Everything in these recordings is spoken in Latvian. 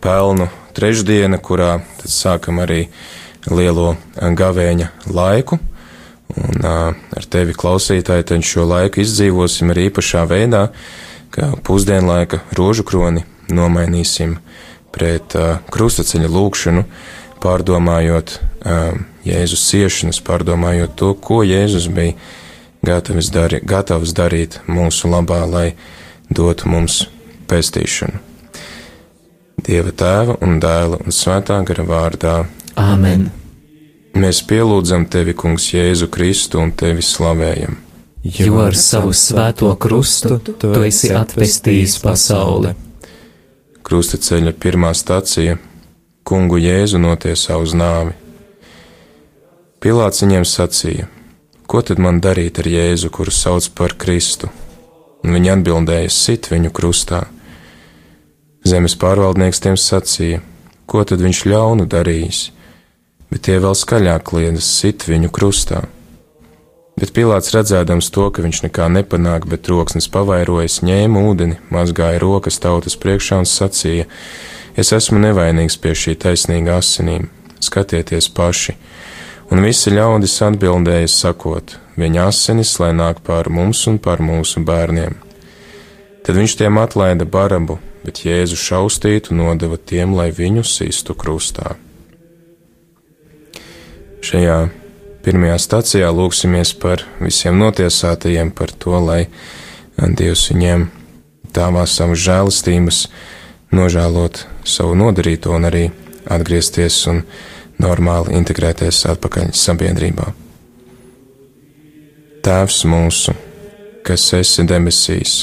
pelnu trešdiena, kurā sākam arī lielo gavēņa laiku. Un ar tevi klausītāji tad šo laiku izdzīvosim arī īpašā veidā, ka pusdienlaika rožu kroni nomainīsim pret krustaceļa lūkšanu, pārdomājot Jēzus ciešanas, pārdomājot to, ko Jēzus bija gatavs, dari, gatavs darīt mūsu labā, lai dotu mums pestīšanu. Dieva tēva un dēla un svētā gara vārdā. Āmen! Mēs pielūdzam tevi, Kungs, Jēzu Kristu un tevi slavējam. Jo ar savu svēto krustu tu esi atpestījis pasauli. Krusta ceļa pirmā stacija - Kungu Jēzu notiesā uz nāvi. Pilāts viņiem sacīja: Ko tad man darīt ar Jēzu, kuru sauc par Kristu? Un viņi atbildēja: Sit viņu krustā. Zemes pārvaldnieks tiem sacīja: Ko tad viņš ļaunu darījis? Bet tie vēl skaļāk kliedz: Sit viņu krustā! Bet Pilārs redzēdams to, ka viņš nekā nepanāk, bet troksnis pavairojas, ņēma ūdeni, mazgāja rokas tautas priekšā un sacīja: Es esmu nevainīgs pie šī taisnīga asinīm, skatieties paši! Un visi ļaudis atbildēja, sakot: Viņa asinis, lai nāk pār mums un pār mūsu bērniem. Tad viņš tiem atlaida barabu, bet Jēzu šaustītu nodeva tiem, lai viņu sistu krustā. Šajā pirmajā stacijā lūksimies par visiem notiesātajiem, par to, lai Dievs viņiem dāvā savas žēlastības, nožēlot savu nodarīto un arī atgriezties un normāli integrēties atpakaļ sabiedrībā. Tēvs mūsu, kas esi debesīs,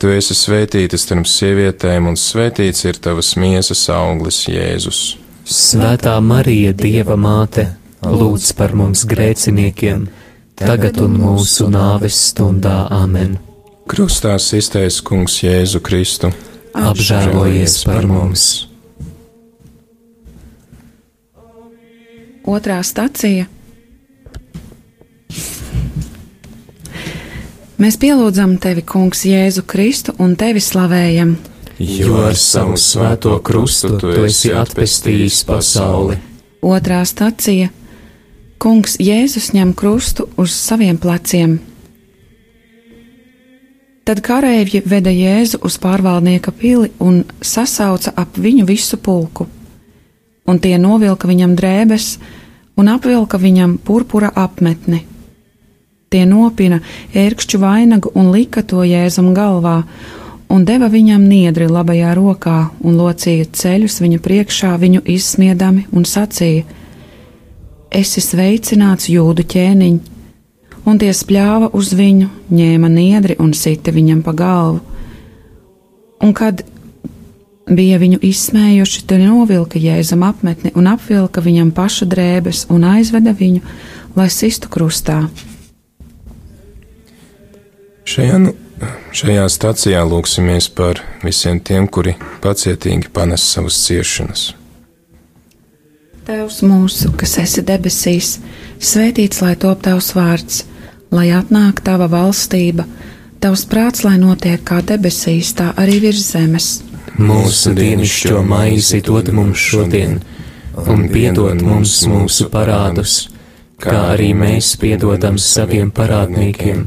Tu esi svētīta starp sievietēm, un svētīts ir tavas miesas auglis, Jēzus. Svētā Marija, Dieva māte, lūdz par mums grēciniekiem, tagad un mūsu nāves stundā amen. Krustā iztaisa kungs Jēzu Kristu. Apžēlojies par mums! Otrā stacija. Mēs pielūdzam tevi, Kungs, Jēzu Kristu un tevi slavējam. Jo ar savu svēto krustu tu esi atpestījis pasauli. Otrā stacija. Kungs Jēzus ņem krustu uz saviem pleciem. Tad kareivji veda Jēzu uz pārvaldnieka pili un sasauca ap viņu visu pulku un tie novilka viņam drēbes un apvilka viņam purpura apmetni. Tie nopina ērkšķu vainagu un lika to jēzum galvā, un deva viņam niedri labajā rokā, un locīja ceļus viņa priekšā, viņu izsmiedami, un sacīja: Esi sveicināts jūdu ķēniņ, un tie spļāva uz viņu, ņēma niedri un sita viņam pa galvu. Un kad bija viņu izsmējuši, tad novilka jēzum apmetni un apvilka viņam paša drēbes un aizveda viņu, lai sistu krustā. Šajā, šajā stacijā lūksimies par visiem tiem, kuri pacietīgi panes savas ciešanas. Tevs mūsu, kas esi debesīs, svētīts lai top tavs vārds, lai atnāk tava valstība, tavs prāts, lai notiek kā debesīs, tā arī virs zemes. Mūsu dienascho maizi dod mums šodien, un piedod mums mūsu parādus, kā arī mēs piedodam saviem parādniekiem,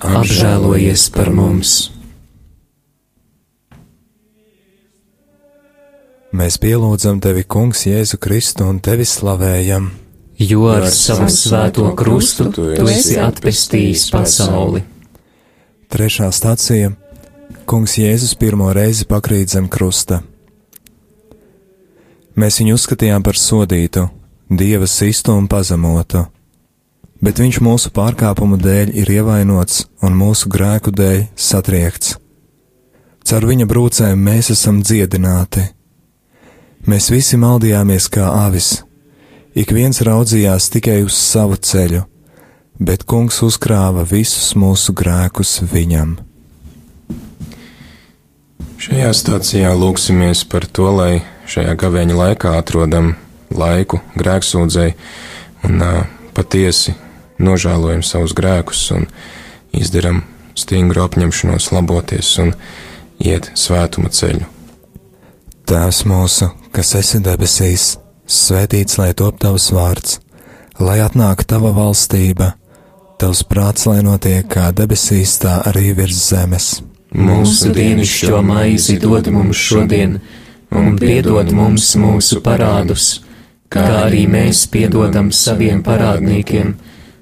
Apžēlojies par mums! Mēs pielūdzam tevi, Kungs, Jēzu Kristu un tevi slavējam, jo ar savu svēto krustu tu esi atpestījis pasauli. Trešā stācija - Kungs Jēzus pirmo reizi pakrīt zem krusta. Mēs viņu uzskatījām par sodītu, dieva sistu un pazemotu, bet viņš mūsu pārkāpumu dēļ ir ievainots un mūsu grēku dēļ satriekts. Caur viņa brūcēm mēs esam dziedināti. Mēs visi maldījāmies kā avis, ik viens raudzījās tikai uz savu ceļu, bet kungs uzkrāva visus mūsu grēkus viņam. Šajā stācijā lūksimies par to, lai šajā gavēņa laikā atrodam laiku grēksūdzēji un uh, patiesi nožēlojam savus grēkus un izdaram stingru apņemšanos laboties un iet svētuma ceļu. Tēvs mūsu, kas esi debesīs, svētīts lai top tavs vārds, lai atnāk tava valstība, tavs prāts, lai notiek kā debesīs, tā arī virs zemes. Mūsu dienascho maizi dod mums šodien, un piedod mums mūsu parādus, kā arī mēs piedodam saviem parādniekiem,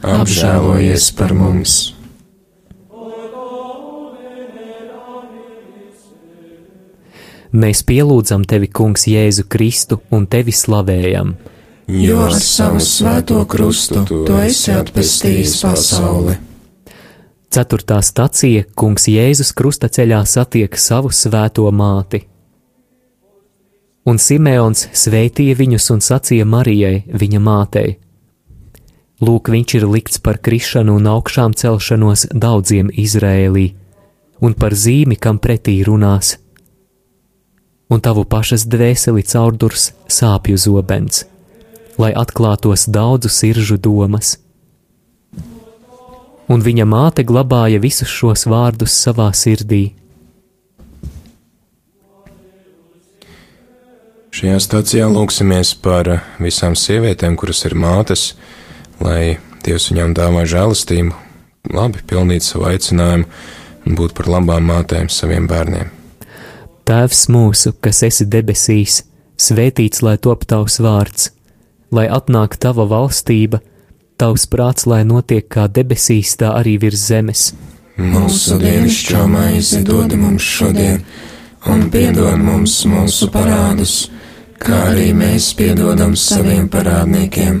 Apžēlojies par mums! Mēs pielūdzam tevi, Kungs, Jēzu Kristu un tevi slavējam, jo ar savu svēto krustu tu esi atpestījis pasauli. Ceturtā stacija Kungs Jēzus krustaceļā satiek savu svēto māti. Un Simeons sveitīja viņus un sacīja Marijai, viņa mātei: Lūk, viņš ir likts par krišanu un augšām celšanos daudziem Izrēlī, un par zīmi, kam pretī runās. Un tavu pašas dvēseli caurdurs sāpju zobens, lai atklātos daudzu siržu domas un viņa māte glabāja visus šos vārdus savā sirdī. Šajā stācijā lūksimies par visām sievietēm, kuras ir mātes, lai Dievs viņām dāvā žēlastību, labi pildīt savu aicinājumu un būt par labām mātēm saviem bērniem. Tēvs mūsu, kas esi debesīs, svētīts lai top tavs vārds, lai atnāk tava valstība, tavs prāts, lai notiek kā debesīs, tā arī virs zemes. Mūsu dienascho maizi dod mums šodien, un piedod mums mūsu parādus, kā arī mēs piedodam saviem parādniekiem,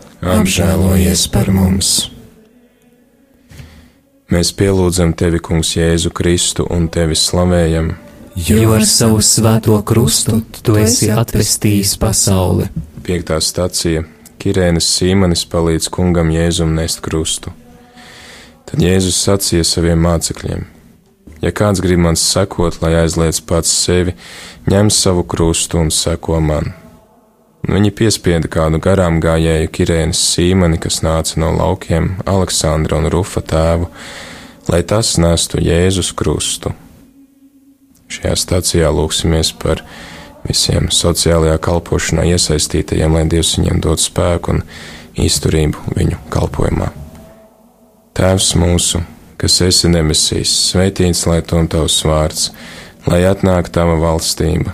Apžēlojies par mums! Mēs pielūdzam tevi, Kungs, Jēzu Kristu un tevi slavējam, jo ar savu svēto krustu tu esi atvestījis pasauli. Piektā stacija - Kirēnas Sīmanis palīdz kungam Jēzum nest krustu. Tad Jēzus sacīja saviem mācekļiem: Ja kāds grib man sekot, lai aizliedz pats sevi, ņem savu krustu un seko man. Viņi piespieda kādu garām gājēju Kirēnas Sīmani, kas nāca no laukiem, Aleksandra un Rufa tēvu, lai tas nestu Jēzus krustu. Šajā stācijā lūksimies par visiem sociālajā kalpošanā iesaistītajiem, lai Dievs viņiem dod spēku un izturību viņu kalpošanā. Tēvs mūsu, kas esi debesīs, svētīts lai tom tavs vārds, lai atnāk tava valstība,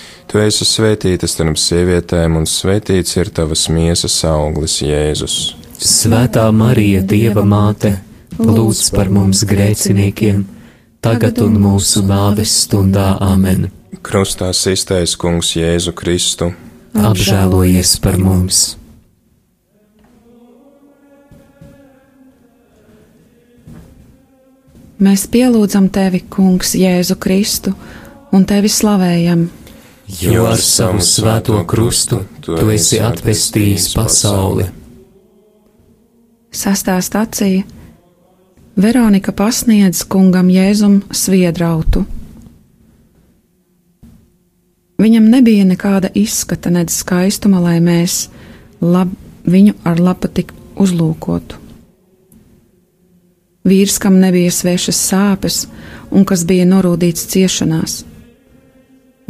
Tu esi svētīta starp sievietēm, un svētīts ir tavas miesas auglis, Jēzus. Svētā Marija, Dieva māte, lūdz par mums grēciniekiem, tagad un mūsu nāves stundā amen. Krustā iztais kungs Jēzu Kristu. Apžēlojies par mums! Mēs pielūdzam tevi, Kungs, Jēzu Kristu, un tevi slavējam. Jo ar savu svēto krustu tu esi atvestījis pasauli. Sastā stācija Veronika pasniedz kungam Jēzum sviedrautu. Viņam nebija nekāda izskata, nedz skaistuma, lai mēs lab, viņu ar lapatik uzlūkotu. Vīrs, kam nebija svešas sāpes un kas bija norūdīts ciešanās.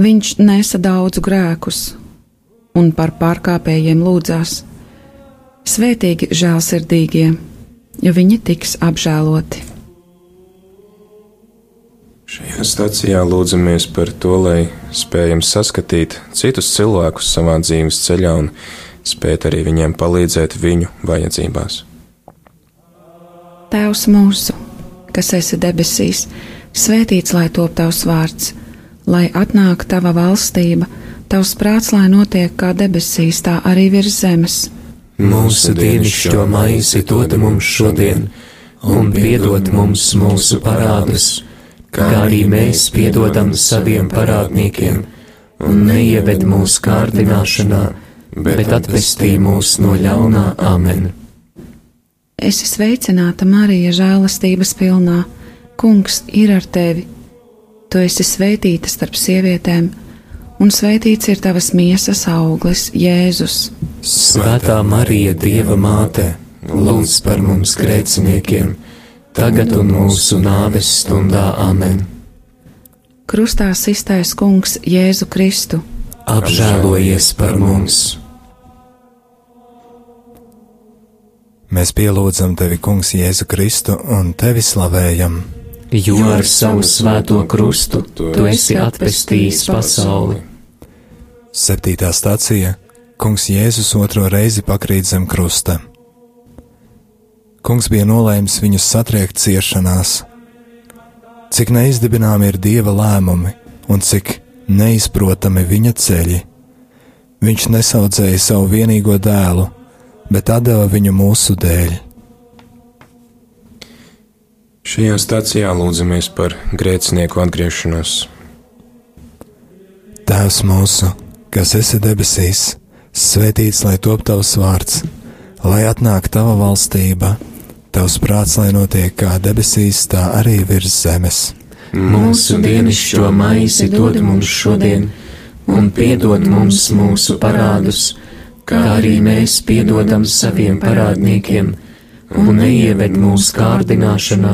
Viņš nesa daudzu grēkus un par pārkāpējiem lūdzās. Svētīgi žēlsirdīgie, jo viņi tiks apžēloti. Šajā stācijā lūdzamies par to, lai spējam saskatīt citus cilvēkus savā dzīves ceļā un spēt arī viņiem palīdzēt viņu vajadzībās. Tēvs mūsu, kas esi debesīs, svētīts lai top tavs vārds, lai atnāk tava valstība, tavs prāts, lai notiek kā debesīs, tā arī virs zemes. Mūsu dienascho maizi dod mums šodien, un piedod mums mūsu parādus, kā arī mēs piedodam saviem parādniekiem, un neieved mūsu kārdināšanā, bet atvestī mūs no ļaunā amen. Esi sveicināta, Marija, žēlastības pilnā. Kungs ir ar tevi. Tu esi svētīta starp sievietēm, un svētīts ir tavas miesas auglis, Jēzus. Svētā Marija, Dieva māte, lūdz par mums grēciniekiem, tagad un mūsu nāves stundā amen. Krustā iztais kungs Jēzu Kristu. Apžēlojies par mums! Mēs pielūdzam tevi, Kungs, Jēzu Kristu un tevi slavējam. Jo ar savu svēto krustu tu esi atpestījis pasauli. Septītā stācija Kungs Jēzus otro reizi pakrīt zem krusta. Kungs bija nolēmis viņus satriekt ciešanās. Cik neizdibināmi ir Dieva lēmumi un cik neizprotami viņa ceļi. Viņš nesaudzēja savu vienīgo dēlu, bet deva viņu mūsu dēļ. Šajā stācijā lūdzamies par grēcinieku atgriešanos. Tēvs mūsu, kas esi debesīs, svētīts lai top tavs vārds, lai atnāk tava valstība, tavs prāts, lai notiek kā debesīs, tā arī virs zemes. Mūsu dienascho maizi dod mums šodien, un piedod mums mūsu parādus kā arī mēs piedodam saviem parādniekiem, un neieved mūsu kārdināšanā,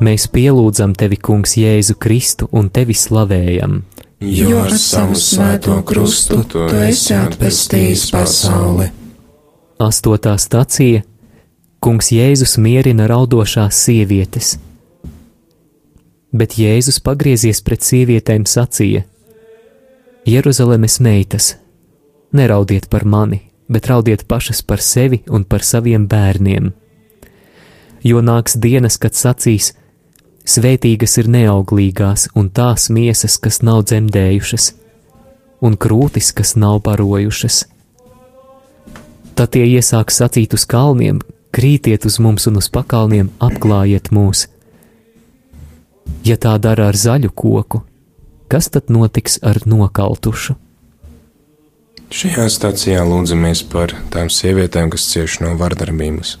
Mēs pielūdzam tevi, Kungs, Jēzu Kristu un tevi slavējam. Jo ar savu svēto krustu tu esi atpestījis pasauli. Astotā stacija Kungs Jēzus mierina raudošās sievietes. Bet Jēzus pagriezies pret sievietēm sacīja: Jeruzalemes meitas, neraudiet par mani, bet raudiet pašas par sevi un par saviem bērniem. Jo nāks dienas, kad sacīs: Svētīgas ir neauglīgās un tās miesas, kas nav dzemdējušas, un krūtis, kas nav barojušas. Tad tie iesāks sacīt uz kalniem: Krītiet uz mums un uz pakalniem, apklājiet mūs! Ja tā dara ar zaļu koku, kas tad notiks ar nokautušu? Šajā stācijā lūdzamies par tām sievietēm, kas cieš no vardarbības.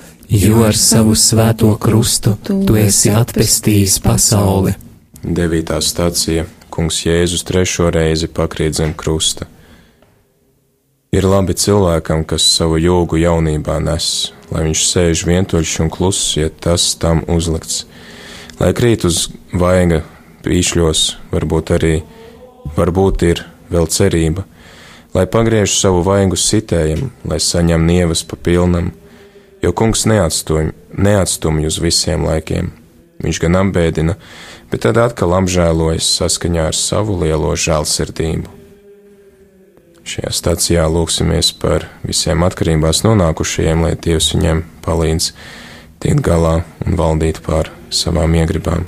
Jo ar savu svēto krustu tu esi atpestījis pasauli. Devītā stācija Kungs Jēzus trešo reizi pakrīt zem krusta. Ir labi cilvēkam, kas savu jūgu jaunībā nes, lai viņš sēž vientuļš un kluss, ja tas tam uzlikts, lai krīt uz vaiga pīšļos, varbūt arī varbūt ir vēl cerība, lai pagriež savu vaigu sitējam, lai saņem nievas pa pilnam, jo kungs neatstumj uz visiem laikiem. Viņš gan apbēdina, bet tad atkal apžēlojas saskaņā ar savu lielo žēlsirdību. Šajā stācijā lūksimies par visiem atkarībās nonākušajiem, lai Dievs viņiem palīdz tikt galā un valdīt pār savām iegribām.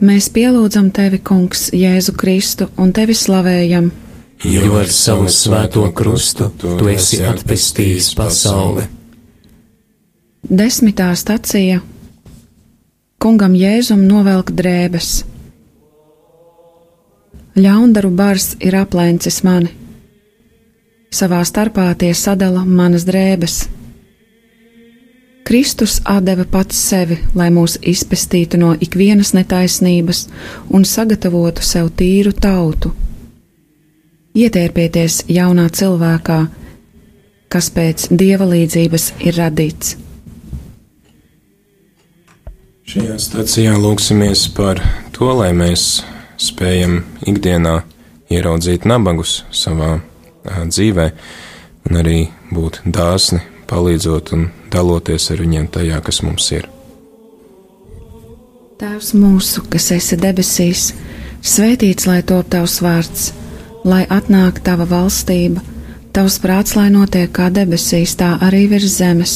Mēs pielūdzam tevi, Kungs, Jēzu Kristu un tevi slavējam. Jo ar savu svēto krustu tu esi atpestījis pasauli. Desmitā stacija Kungam Jēzum novelk drēbes. Ļaundaru bars ir aplēncis mani. Savā starpā tie sadala manas drēbes. Kristus atdeva pats sevi, lai mūs izpestītu no ikvienas netaisnības un sagatavotu sev tīru tautu. Ietērpieties jaunā cilvēkā, kas pēc dieva līdzības ir radīts. Šajā stācijā lūksimies par to, lai mēs spējam ikdienā ieraudzīt nabagus savā dzīvē un arī būt dāsni palīdzot un daloties ar viņiem tajā, kas mums ir. Tēvs mūsu, kas esi debesīs, svētīts lai top tavs vārds, lai atnāk tava valstība, tavs prāts, lai notiek kā debesīs, tā arī virs zemes.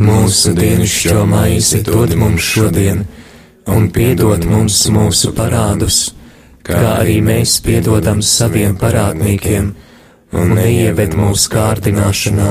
Mūsu dienascho maizi dod mums šodien, un piedod mums mūsu parādus, kā arī mēs piedodam saviem parādniekiem, un neieved mūsu kārdināšanā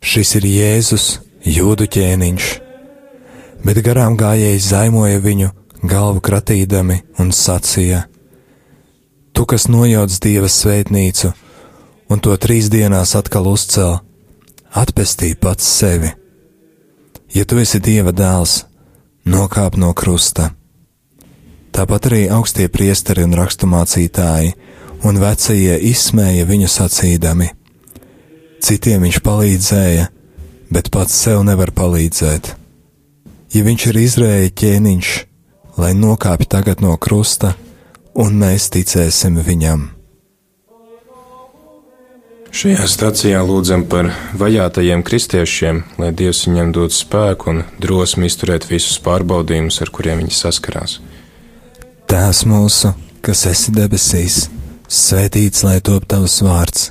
Šis ir Jēzus, jūdu ķēniņš. Bet garām gājēji zaimoja viņu, galvu kratīdami un sacīja: Tu, kas nojauc dieva svētnīcu, un to trīs dienās atkal uzcēl, atpestī pats sevi. Ja tu esi dieva dēls, nokāp no krusta. Tāpat arī augstie priesteri un raksturmācītāji un vecie izsmēja viņu sacīdami. Citiem viņš palīdzēja, bet pats sev nevar palīdzēt. Ja viņš ir Izraēla ķēniņš, lai nokāpj tagad no krusta, un mēs ticēsim viņam. Šajā stācijā lūdzam par vajātajiem kristiešiem, lai Dievs viņiem dod spēku un drosmi izturēt visus pārbaudījumus, ar kuriem viņi saskarās. Tēvs mūsu, kas esi debesīs, svētīts lai top tavs vārds,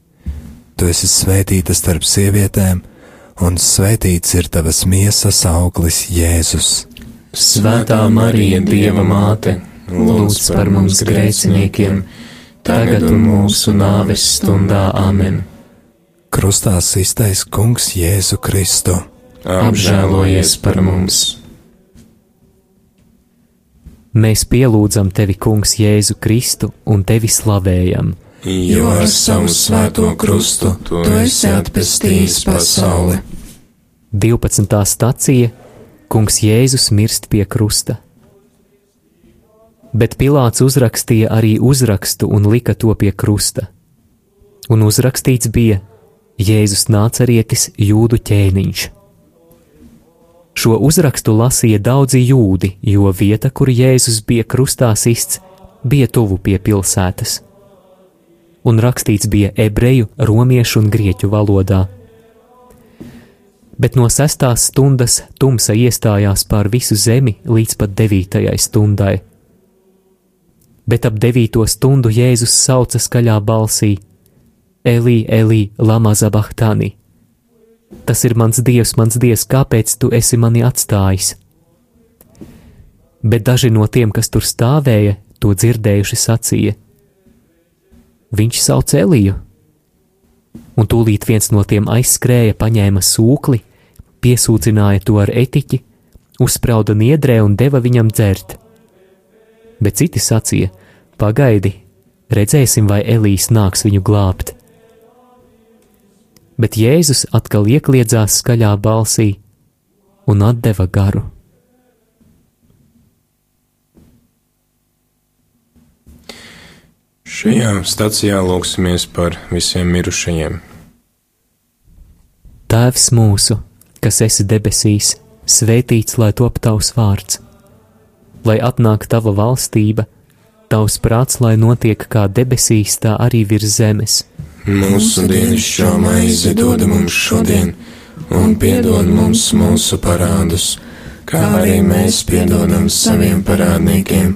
Tu esi svētīta starp sievietēm, un svētīts ir tavas miesas auglis Jēzus. Svētā Marija, Dieva māte, lūdz par mums grēciniekiem! tagad un mūsu nāves stundā Āmen. Krustā iztais Kungs Jēzu Kristu. Apžēlojies par mums! Mēs pielūdzam tevi, Kungs, Jēzu Kristu un tevi slavējam. Jo ar savu svēto krustu tu esi atpestījis pasauli. 12. stacija Kungs Jēzus mirst pie krusta bet Pilārs uzrakstīja arī uzrakstu un lika to pie krusta. Un uzrakstīts bija Jēzus nācarietis jūdu ķēniņš. Šo uzrakstu lasīja daudzi jūdi, jo vieta, kur Jēzus bija krustā sists, bija tuvu pie pilsētas. Un rakstīts bija ebreju, romiešu un grieķu valodā. Bet no sestās stundas tumsa iestājās pār visu zemi līdz pat devītajai stundai bet ap devīto stundu Jēzus sauca skaļā balsī: Elī, Elī, lama zabahtani! Tas ir mans dievs, mans dievs, kāpēc tu esi mani atstājis? Bet daži no tiem, kas tur stāvēja, to dzirdējuši, sacīja: Viņš sauc Eliju! Un tūlīt viens no tiem aizskrēja, paņēma sūkli, piesūcināja to ar etiķi, uzsprauda niedrē un deva viņam dzert bet citi sacīja: Pagaidi, redzēsim, vai Elīs nāks viņu glābt. Bet Jēzus atkal iekļiedzās skaļā balsī un deva garu. Šajā stacijā lūksimies par visiem mirušajiem. Tēvs mūsu, kas esi debesīs, svētīts lai top tavs vārds lai atnāk tava valstība, tavs prāts, lai notiek kā debesīs, tā arī virs zemes. Mūsu dienascho maizi dod mums šodien, un piedod mums mūsu parādus, kā arī mēs piedodam saviem parādniekiem,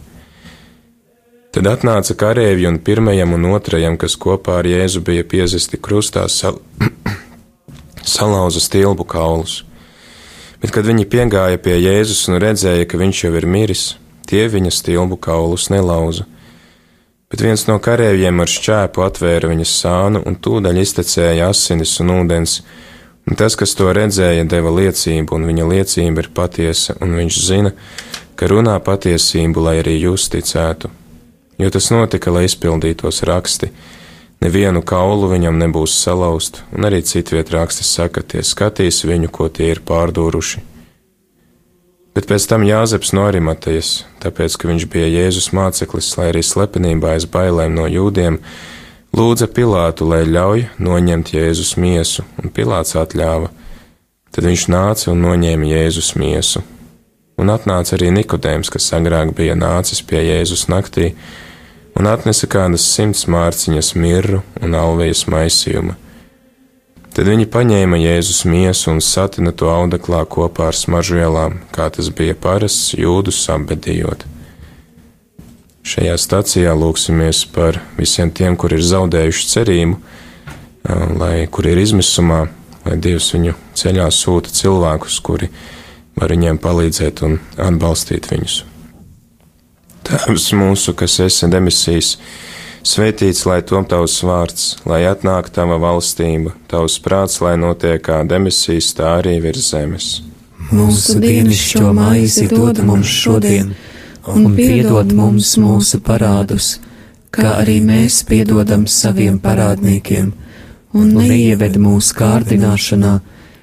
Tad atnāca karēvi un pirmajam un otrajam, kas kopā ar Jēzu bija piezesti krustā, sal salauza stilbu kaulus. Bet, kad viņi piegāja pie Jēzus un redzēja, ka viņš jau ir miris, tie viņa stilbu kaulus nelauza bet viens no karējiem ar šķēpu atvēra viņas sānu un tūdaļ iztecēja asinis un ūdens, un tas, kas to redzēja, deva liecību, un viņa liecība ir patiesa, un viņš zina, ka runā patiesību, lai arī jūs ticētu. Jo tas notika, lai izpildītos raksti. Nevienu kaulu viņam nebūs salauzt, un arī citviet raksti saka, tie skatīs viņu, ko tie ir pārdūruši. Bet pēc tam Jāzeps no Arimatejas, tāpēc, ka viņš bija Jēzus māceklis, lai arī slepenībā aiz bailēm no jūdiem, lūdza Pilātu, lai ļauj noņemt Jēzus miesu, un Pilāts atļāva. Tad viņš nāca un noņēma Jēzus miesu. Un atnāca arī Nikodēms, kas agrāk bija nācis pie Jēzus naktī, un atnesa kādas simts mārciņas mirru un alvejas maisījumu Tad viņi paņēma Jēzus miesu un satina to audeklā kopā ar smaržvielām, kā tas bija parasts jūdus apbedījot. Šajā stacijā lūksimies par visiem tiem, kur ir zaudējuši cerību, lai kur ir izmisumā, lai Dievs viņu ceļā sūta cilvēkus, kuri var viņiem palīdzēt un atbalstīt viņus. Tēvs mūsu, kas esi demisijas, Svētīts lai tom tavs vārds, lai atnāk tava valstība, tavs prāts, lai notiek kā demisijas, tā arī virs zemes. Mūsu dienascho maizi dod mums šodien, un piedod mums mūsu parādus, kā arī mēs piedodam saviem parādniekiem, un neieved mūsu kārdināšanā,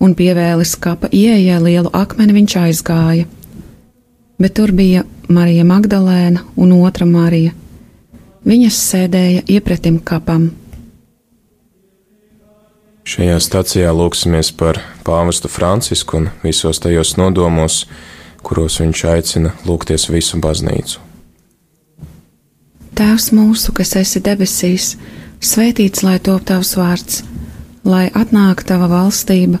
Un pievēlis kapa ieejai lielu akmeni viņš aizgāja bet tur bija Marija Magdalēna un otra Marija. Viņas sēdēja iepretim kapam. Šajā stacijā lūksimies par pāvestu Francisku un visos tajos nodomos, kuros viņš aicina lūgties visu baznīcu. Tēvs mūsu, kas esi debesīs, svētīts lai top tavs vārds, lai atnāk tava valstība,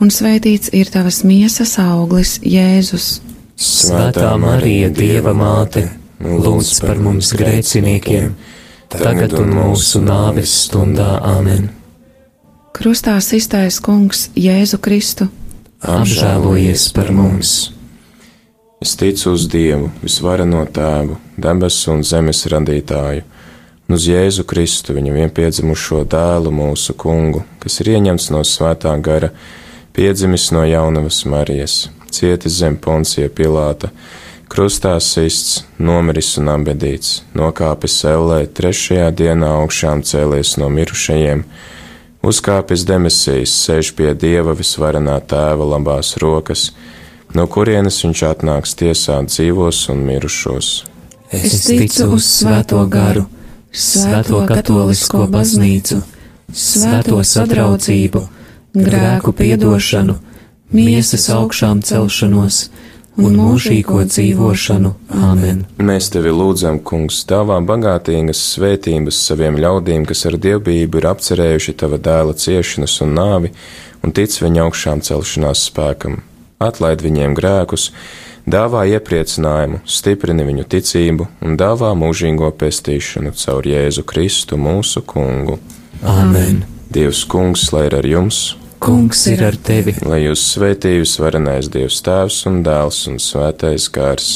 un svētīts ir tavas miesas auglis, Jēzus. Svētā Marija, Dieva māte, lūdz par mums grēciniekiem, tagad un mūsu nāves stundā amen. Krustā iztais kungs Jēzu Kristu. Apžēlojies par mums! Es ticu uz Dievu, visvareno tēvu, debesu un zemes radītāju, un uz Jēzu Kristu, viņa vienpiedzimušo dēlu, mūsu kungu, kas ir ieņemts no svētā gara, piedzimis no jaunavas Marijas cietis zem poncija Pilāta, krustā sists, nomiris un abedīts, nokāpis ellē, trešajā dienā augšām cēlies no mirušajiem, uzkāpis demesijas, sēž pie Dieva visvarenā tēva labās rokas, no kurienes viņš atnāks tiesāt dzīvos un mirušos. Es ticu uz Svēto garu, Svēto katolisko baznīcu, Svēto sadraudzību, grēku piedošanu, miesas augšām celšanos un mūžīgo dzīvošanu. Āmen! Mēs tevi lūdzam, Kungs, tavā bagātīgas svētības saviem ļaudīm, kas ar dievbijību ir apcerējuši tava dēla ciešanas un nāvi un tic viņa augšām celšanās spēkam. Atlaid viņiem grēkus, dāvā iepriecinājumu, stiprini viņu ticību un dāvā mūžīgo pestīšanu caur Jēzu Kristu mūsu Kungu. Āmen! Dievs Kungs, lai ir ar jums! Kungs ir ar tevi! Lai jūs svētījus varenais Dievs Tēvs un Dēls un Svētais Gars!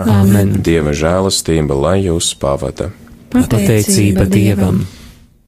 Āmen! Dieva žēlastība, lai jūs pavada! Pateicība Dievam!